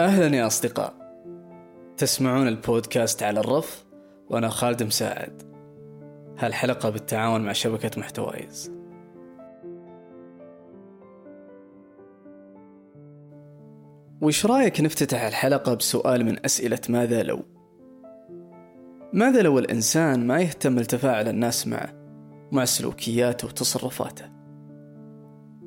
أهلا يا أصدقاء تسمعون البودكاست على الرف وأنا خالد مساعد هالحلقة بالتعاون مع شبكة محتوايز وش رأيك نفتتح الحلقة بسؤال من أسئلة ماذا لو؟ ماذا لو الإنسان ما يهتم لتفاعل الناس معه مع سلوكياته وتصرفاته؟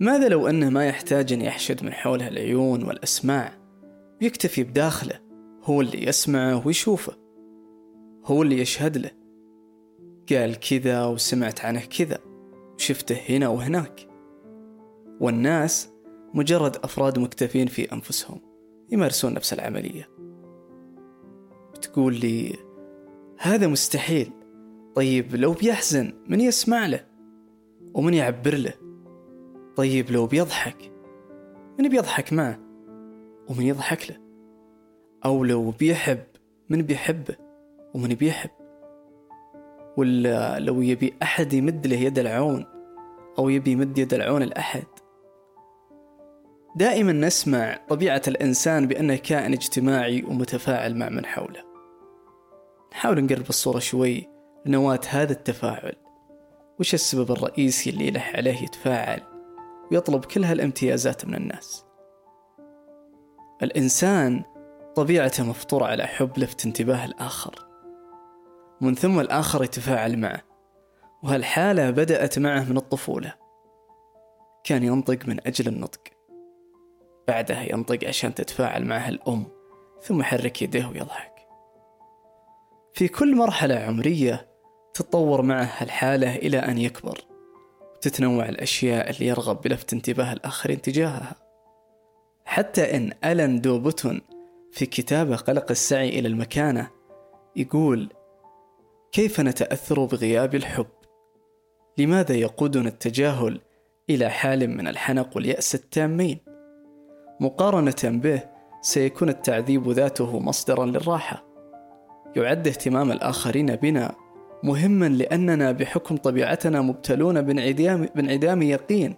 ماذا لو أنه ما يحتاج أن يحشد من حوله العيون والأسماع؟ ويكتفي بداخله هو اللي يسمعه ويشوفه. هو اللي يشهد له. قال كذا وسمعت عنه كذا وشفته هنا وهناك. والناس مجرد أفراد مكتفين في أنفسهم يمارسون نفس العملية. بتقول لي هذا مستحيل. طيب لو بيحزن من يسمع له؟ ومن يعبر له؟ طيب لو بيضحك من بيضحك معه ومن يضحك له. أو لو بيحب من بيحبه ومن بيحب. ولا لو يبي أحد يمد له يد العون أو يبي يمد يد العون لأحد دائما نسمع طبيعة الإنسان بأنه كائن اجتماعي ومتفاعل مع من حوله. نحاول نقرب الصورة شوي لنواة هذا التفاعل. وش السبب الرئيسي اللي يلح عليه يتفاعل؟ ويطلب كل هالامتيازات من الناس. الإنسان طبيعته مفطورة على حب لفت انتباه الآخر. من ثم الآخر يتفاعل معه وهالحالة بدأت معه من الطفولة. كان ينطق من أجل النطق. بعدها ينطق عشان تتفاعل معه الأم ثم يحرك يديه ويضحك. في كل مرحلة عمرية تتطور معه الحالة إلى أن يكبر. وتتنوع الأشياء اللي يرغب بلفت انتباه الآخرين تجاهها حتى إن ألن دوبوتون في كتابه قلق السعي إلى المكانة يقول كيف نتأثر بغياب الحب؟ لماذا يقودنا التجاهل إلى حال من الحنق واليأس التامين؟ مقارنة به سيكون التعذيب ذاته مصدرا للراحة يعد اهتمام الآخرين بنا مهما لأننا بحكم طبيعتنا مبتلون بانعدام, بانعدام يقين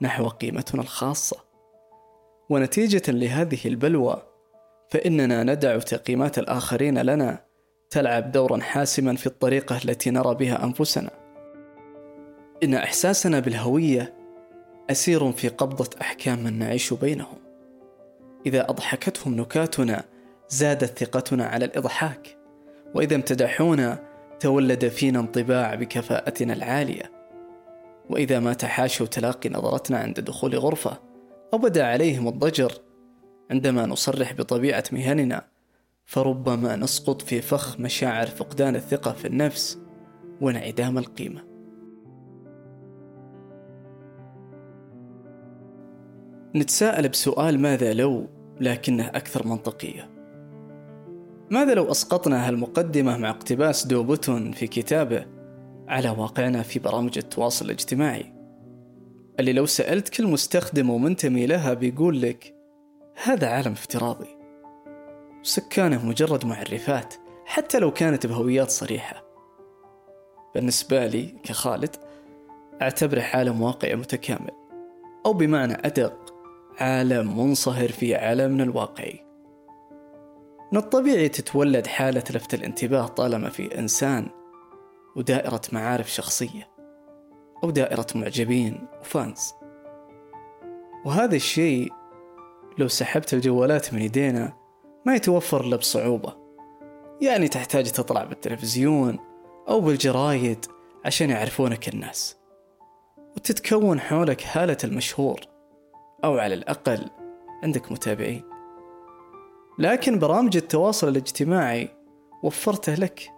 نحو قيمتنا الخاصة. ونتيجة لهذه البلوى فإننا ندع تقييمات الآخرين لنا تلعب دورا حاسما في الطريقة التي نرى بها أنفسنا. إن إحساسنا بالهوية أسير في قبضة أحكام من نعيش بينهم. إذا أضحكتهم نكاتنا زادت ثقتنا على الإضحاك. وإذا امتدحونا تولد فينا انطباع بكفاءتنا العالية. وإذا ما تحاشوا تلاقي نظرتنا عند دخول غرفة أو بدا عليهم الضجر. عندما نصرح بطبيعة مهننا فربما نسقط في فخ مشاعر فقدان الثقة في النفس وانعدام القيمة. نتساءل بسؤال ماذا لو لكنه أكثر منطقية. ماذا لو أسقطنا هالمقدمة مع اقتباس دوبوتون في كتابه على واقعنا في برامج التواصل الاجتماعي؟ اللي لو سألت كل مستخدم ومنتمي لها بيقول لك هذا عالم افتراضي. سكانه مجرد معرفات حتى لو كانت بهويات صريحة. بالنسبة لي كخالد أعتبره عالم واقعي متكامل أو بمعنى أدق عالم منصهر في عالمنا الواقعي. من الطبيعي تتولد حالة لفت الانتباه طالما في إنسان ودائرة معارف شخصية أو دائرة معجبين وفانز. وهذا الشيء لو سحبت الجوالات من يدينا ما يتوفر إلا بصعوبة. يعني تحتاج تطلع بالتلفزيون أو بالجرايد عشان يعرفونك الناس. وتتكون حولك هالة المشهور أو على الأقل عندك متابعين. لكن برامج التواصل الاجتماعي وفرته لك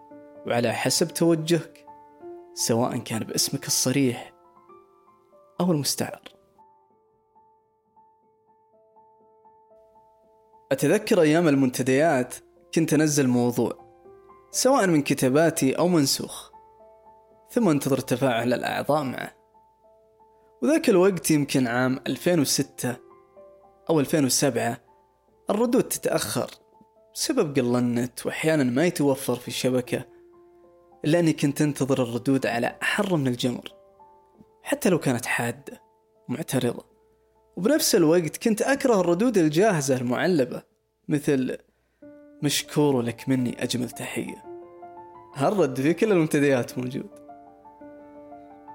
وعلى حسب توجهك سواء كان باسمك الصريح أو المستعار أتذكر أيام المنتديات كنت أنزل موضوع سواء من كتاباتي أو منسوخ ثم أنتظر تفاعل الأعضاء معه. وذاك الوقت يمكن عام 2006 أو 2007 الردود تتأخر بسبب قل النت وأحيانا ما يتوفر في الشبكة إلا أني كنت أنتظر الردود على أحر من الجمر حتى لو كانت حادة ومعترضة وبنفس الوقت كنت أكره الردود الجاهزة المعلبة مثل مشكور لك مني أجمل تحية. هالرد في كل المنتديات موجود.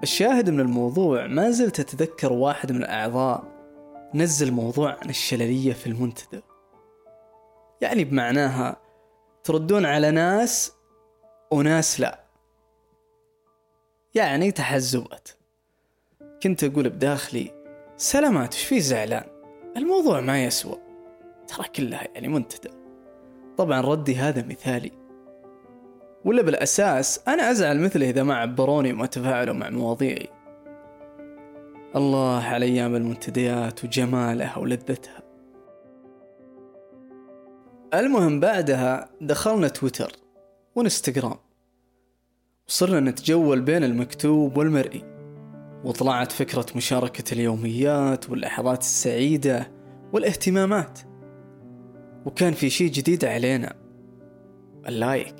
الشاهد من الموضوع ما زلت أتذكر واحد من الأعضاء نزل موضوع عن الشللية في المنتدى. يعني بمعناها تردون على ناس وناس لا. يعني تحزبات كنت أقول بداخلي سلامات وش في زعلان؟ الموضوع ما يسوى. ترى كلها يعني منتدى. طبعا ردي هذا مثالي. ولا بالأساس أنا أزعل مثله إذا ما عبروني وما تفاعلوا مع مواضيعي. الله على أيام المنتديات وجمالها ولذتها. المهم بعدها دخلنا تويتر وانستغرام. وصرنا نتجول بين المكتوب والمرئي. وطلعت فكرة مشاركة اليوميات واللحظات السعيدة والاهتمامات. وكان في شيء جديد علينا. ال like.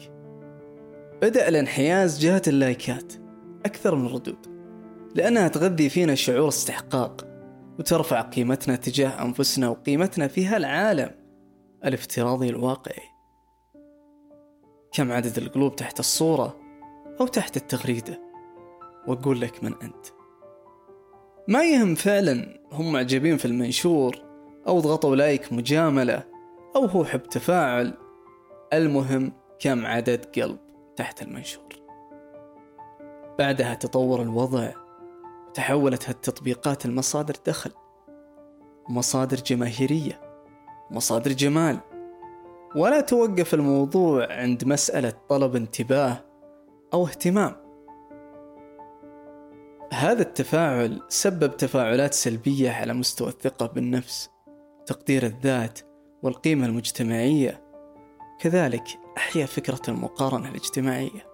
بدأ الانحياز جهة اللايكات أكثر من الردود لأنها تغذي فينا شعور استحقاق. وترفع قيمتنا تجاه أنفسنا وقيمتنا في هالعالم. الافتراضي الواقعي. كم عدد القلوب تحت الصورة أو تحت التغريدة؟ وأقول لك من أنت. ما يهم فعلا هم معجبين في المنشور أو ضغطوا لايك مجاملة أو هو حب تفاعل. المهم كم عدد قلب تحت المنشور. بعدها تطور الوضع وتحولت هالتطبيقات المصادر دخل. مصادر جماهيرية. مصادر جمال. ولا توقف الموضوع عند مسألة طلب انتباه أو اهتمام. هذا التفاعل سبب تفاعلات سلبية على مستوى الثقة بالنفس تقدير الذات والقيمة المجتمعية. كذلك أحيا فكرة المقارنة الاجتماعية.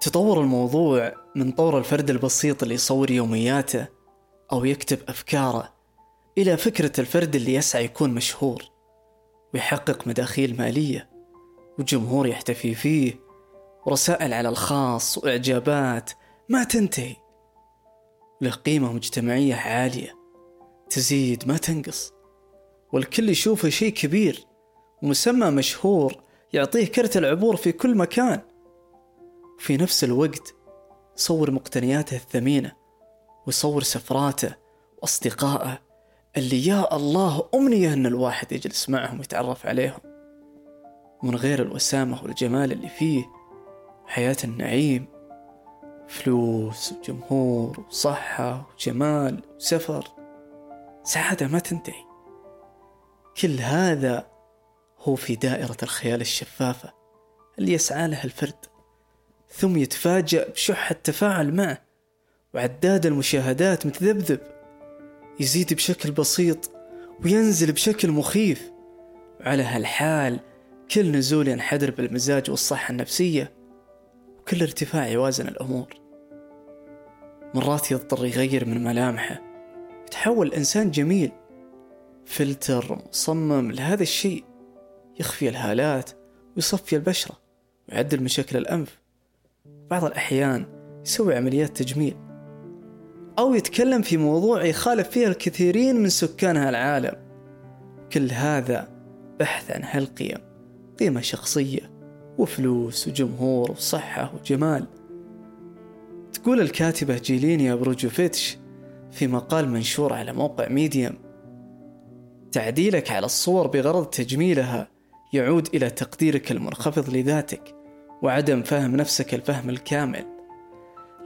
تطور الموضوع من طور الفرد البسيط اللي يصور يومياته أو يكتب أفكاره إلى فكرة الفرد اللي يسعى يكون مشهور ويحقق مداخيل مالية وجمهور يحتفي فيه ورسائل على الخاص وإعجابات ما تنتهي. له قيمة مجتمعية عالية تزيد ما تنقص والكل يشوفه شيء كبير ومسمى مشهور يعطيه كرت العبور في كل مكان. وفي نفس الوقت يصور مقتنياته الثمينة ويصور سفراته وأصدقائه اللي يا الله أمنية أن الواحد يجلس معهم ويتعرف عليهم. من غير الوسامة والجمال اللي فيه حياة النعيم. فلوس وجمهور وصحة وجمال وسفر. سعادة ما تنتهي. كل هذا هو في دائرة الخيال الشفافة اللي يسعى لها الفرد ثم يتفاجأ بشح التفاعل معه. وعداد المشاهدات متذبذب. يزيد بشكل بسيط وينزل بشكل مخيف. وعلى هالحال كل نزول ينحدر بالمزاج والصحة النفسية وكل ارتفاع يوازن الأمور. مرات يضطر يغير من ملامحه. يتحول إنسان جميل. فلتر مصمم لهذا الشيء. يخفي الهالات ويصفي البشرة ويعدل من شكل الأنف. بعض الأحيان يسوي عمليات تجميل. أو يتكلم في موضوع يخالف فيها الكثيرين من سكان هالعالم كل هذا بحث عن هالقيم قيمة شخصية وفلوس وجمهور وصحة وجمال. تقول الكاتبة جيلينيا بروجوفيتش في مقال منشور على موقع ميديم تعديلك على الصور بغرض تجميلها يعود إلى تقديرك المنخفض لذاتك وعدم فهم نفسك الفهم الكامل.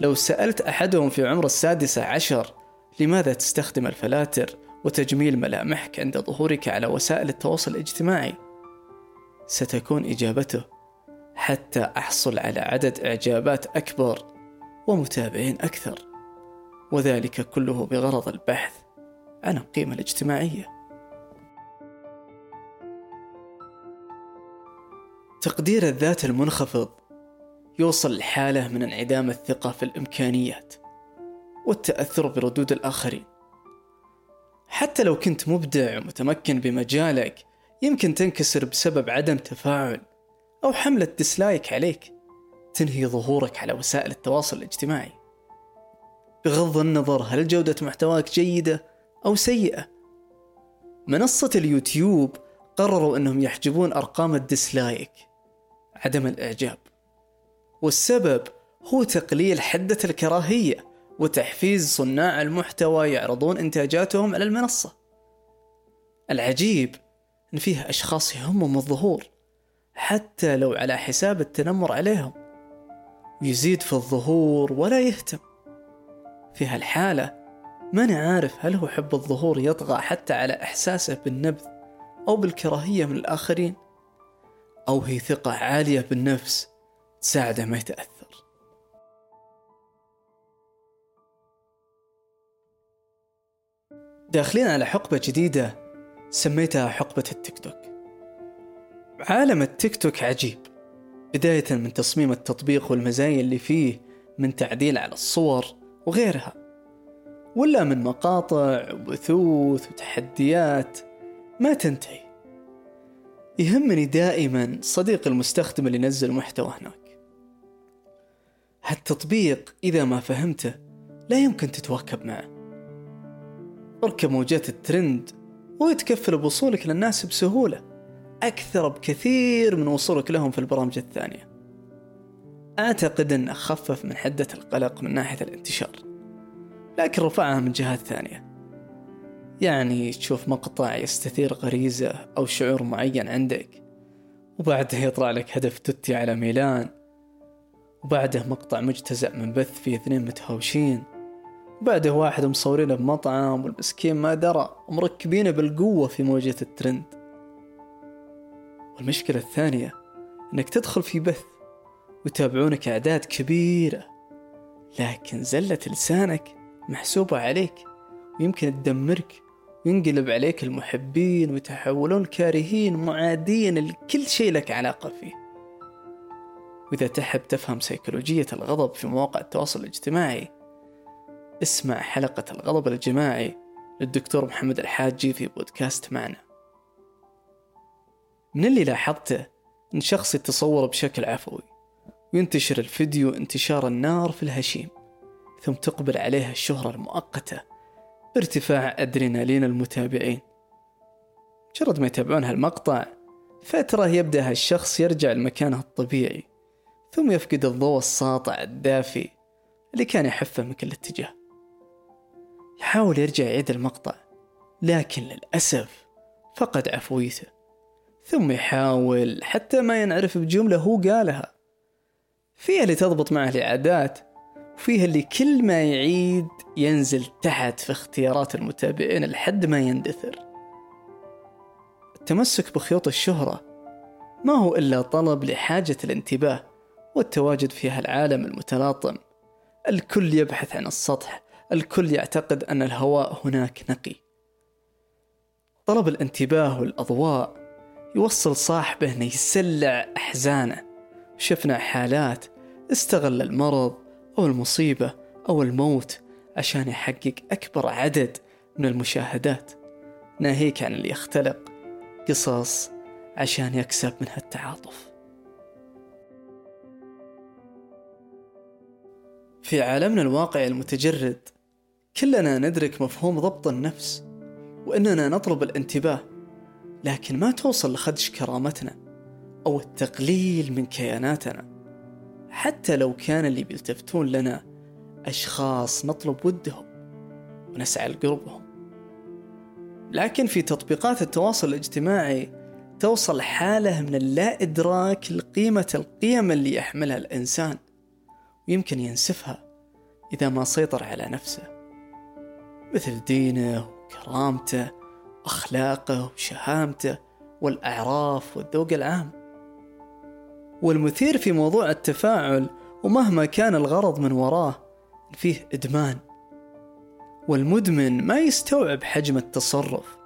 لو سألت أحدهم في عمر السادسة عشر لماذا تستخدم الفلاتر وتجميل ملامحك عند ظهورك على وسائل التواصل الاجتماعي؟ ستكون إجابته حتى أحصل على عدد إعجابات أكبر ومتابعين أكثر وذلك كله بغرض البحث عن القيمة الاجتماعية. تقدير الذات المنخفض يوصل لحالة من انعدام الثقة في الإمكانيات والتأثر بردود الآخرين. حتى لو كنت مبدع ومتمكن بمجالك يمكن تنكسر بسبب عدم تفاعل أو حملة dislike عليك تنهي ظهورك على وسائل التواصل الاجتماعي. بغض النظر هل جودة محتواك جيدة أو سيئة منصة اليوتيوب قرروا أنهم يحجبون أرقام ال dislike عدم الإعجاب. والسبب هو تقليل حدة الكراهية وتحفيز صناع المحتوى يعرضون إنتاجاتهم على المنصة. العجيب أن فيها أشخاص يهمهم الظهور حتى لو على حساب التنمر عليهم. يزيد في الظهور ولا يهتم. في هالحالة ماني عارف هل هو حب الظهور يطغى حتى على إحساسه بالنبذ أو بالكراهية من الآخرين أو هي ثقة عالية بالنفس تساعده ما يتأثر. داخلين على حقبة جديدة سميتها حقبة التيك توك. عالم التيك توك عجيب بداية من تصميم التطبيق والمزايا اللي فيه من تعديل على الصور وغيرها ولا من مقاطع وبثوث وتحديات ما تنتهي. يهمني دائما صديق المستخدم اللي نزل محتوى هناك. هالتطبيق إذا ما فهمته لا يمكن تتواكب معه. اركب موجات الترند ويتكفل بوصولك للناس بسهولة أكثر بكثير من وصولك لهم في البرامج الثانية. أعتقد أنه خفف من حدة القلق من ناحية الانتشار لكن رفعها من جهات ثانية. يعني تشوف مقطع يستثير غريزة أو شعور معين عندك وبعدها يطلع لك هدف توتي على ميلان وبعده مقطع مجتزأ من بث فيه اثنين متهاوشين. بعده واحد مصورينه بمطعم والمسكين ما درى ومركبينه بالقوة في موجة الترند. والمشكلة الثانية إنك تدخل في بث ويتابعونك أعداد كبيرة لكن زلة لسانك محسوبة عليك ويمكن تدمرك وينقلب عليك المحبين ويتحولون كارهين معادين لكل شيء لك علاقة فيه. وإذا تحب تفهم سيكولوجية الغضب في مواقع التواصل الاجتماعي اسمع حلقة الغضب الجماعي للدكتور محمد الحاجي في بودكاست معنا. من اللي لاحظته إن شخص يتصور بشكل عفوي وينتشر الفيديو انتشار النار في الهشيم ثم تقبل عليها الشهرة المؤقتة بارتفاع أدرينالين المتابعين. مجرد ما يتابعون هالمقطع فترة يبدأ هالشخص يرجع لمكانه الطبيعي. ثم يفقد الضوء الساطع الدافي اللي كان يحفه من كل اتجاه. يحاول يرجع يعيد المقطع لكن للأسف فقد عفويته. ثم يحاول حتى ما ينعرف بجملة هو قالها. فيها اللي تضبط معه الإعادات وفيها اللي كل ما يعيد ينزل تحت في اختيارات المتابعين لحد ما يندثر. التمسك بخيوط الشهرة ما هو إلا طلب لحاجة الانتباه. والتواجد في هالعالم المتلاطم. الكل يبحث عن السطح الكل يعتقد أن الهواء هناك نقي. طلب الانتباه والأضواء يوصل صاحبه أنه يسلع أحزانه. شفنا حالات استغل المرض أو المصيبة أو الموت عشان يحقق أكبر عدد من المشاهدات. ناهيك عن اللي يختلق قصص عشان يكسب منها التعاطف. في عالمنا الواقعي المتجرد كلنا ندرك مفهوم ضبط النفس وإننا نطلب الانتباه لكن ما توصل لخدش كرامتنا أو التقليل من كياناتنا. حتى لو كان اللي بيلتفتون لنا أشخاص نطلب ودهم ونسعى لقربهم. لكن في تطبيقات التواصل الاجتماعي توصل حالة من اللا إدراك لقيمة القيم اللي يحملها الإنسان. ويمكن ينسفها إذا ما سيطر على نفسه. مثل دينه وكرامته وأخلاقه وشهامته والأعراف والذوق العام. والمثير في موضوع التفاعل ومهما كان الغرض من وراه فيه إدمان. والمدمن ما يستوعب حجم التصرف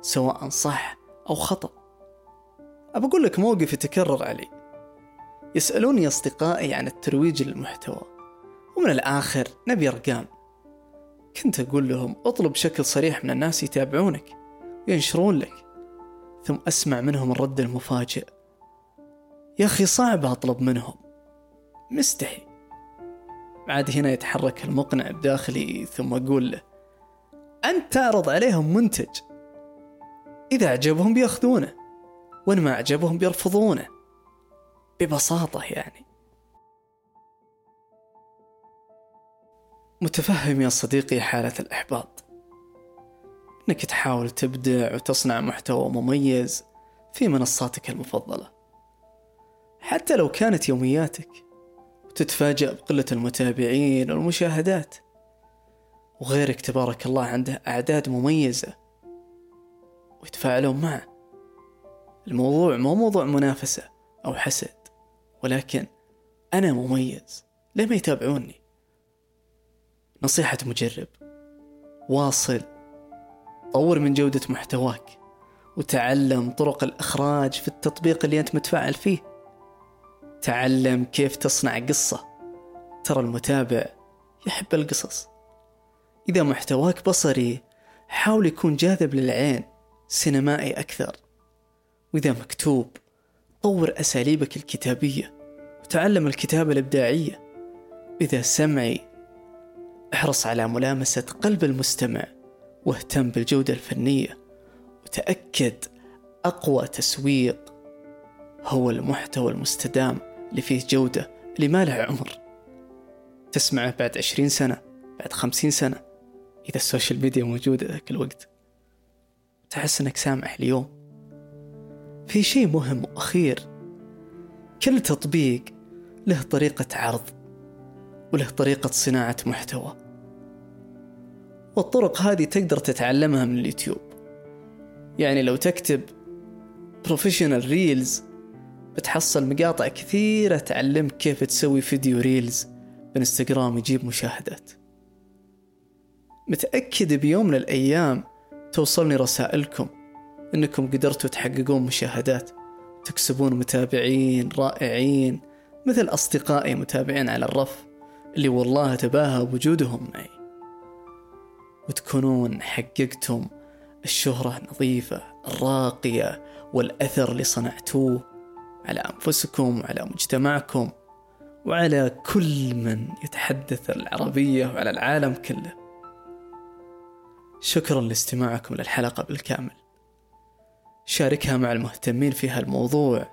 سواء صح أو خطأ. أبى أقول لك موقف يتكرر علي. يسألوني أصدقائي عن الترويج للمحتوى ومن الآخر نبي أرقام. كنت أقول لهم اطلب بشكل صريح من الناس يتابعونك وينشرون لك. ثم أسمع منهم الرد المفاجئ. يا أخي صعب أطلب منهم. مستحي. عاد هنا يتحرك المقنع بداخلي ثم أقول له أنت تعرض عليهم منتج. إذا أعجبهم بيأخذونه وإن ما أعجبهم بيرفضونه. ببساطة يعني. متفهم يا صديقي حالة الإحباط. إنك تحاول تبدع وتصنع محتوى مميز في منصاتك المفضلة. حتى لو كانت يومياتك وتتفاجأ بقلة المتابعين والمشاهدات. وغيرك تبارك الله عنده أعداد مميزة. ويتفاعلون معه. الموضوع مو موضوع منافسة أو حسد. ولكن أنا مميز. ليه ما يتابعوني. نصيحة مجرب. واصل. طور من جودة محتواك. وتعلم طرق الإخراج في التطبيق اللي أنت متفاعل فيه. تعلم كيف تصنع قصة. ترى المتابع يحب القصص. إذا محتواك بصري حاول يكون جاذب للعين. سينمائي أكثر. وإذا مكتوب طور أساليبك الكتابية وتعلم الكتابة الإبداعية. إذا سمعي احرص على ملامسة قلب المستمع واهتم بالجودة الفنية وتأكد أقوى تسويق هو المحتوى المستدام اللي فيه جودة اللي ما له عمر. تسمعه بعد عشرين سنة بعد خمسين سنة إذا ال social media موجودة ذاك الوقت. تحس أنك سامع اليوم. في شيء مهم وأخير. كل تطبيق له طريقة عرض وله طريقة صناعة محتوى. والطرق هذه تقدر تتعلمها من اليوتيوب. يعني لو تكتب professional reels بتحصل مقاطع كثيرة تعلمك كيف تسوي فيديو reels بإنستغرام يجيب مشاهدات. متأكد بيوم من الأيام توصلني رسائلكم. إنكم قدرتوا تحققون مشاهدات تكسبون متابعين رائعين مثل أصدقائي متابعين على الرف اللي والله تباهى بوجودهم معي. وتكونون حققتم الشهرة النظيفة الراقية والأثر اللي صنعتوه على أنفسكم وعلى مجتمعكم وعلى كل من يتحدث العربية وعلى العالم كله. شكرا لاستماعكم للحلقة بالكامل. شاركها مع المهتمين في هالموضوع.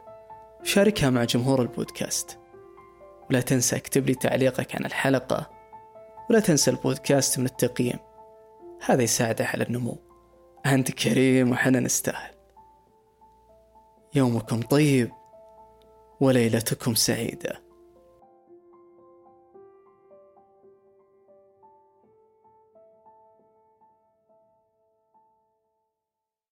شاركها مع جمهور البودكاست. ولا تنسى اكتب لي تعليقك عن الحلقة. ولا تنسى البودكاست من التقييم. هذا يساعده على النمو. أنت كريم وحنا نستاهل. يومكم طيب وليلتكم سعيدة.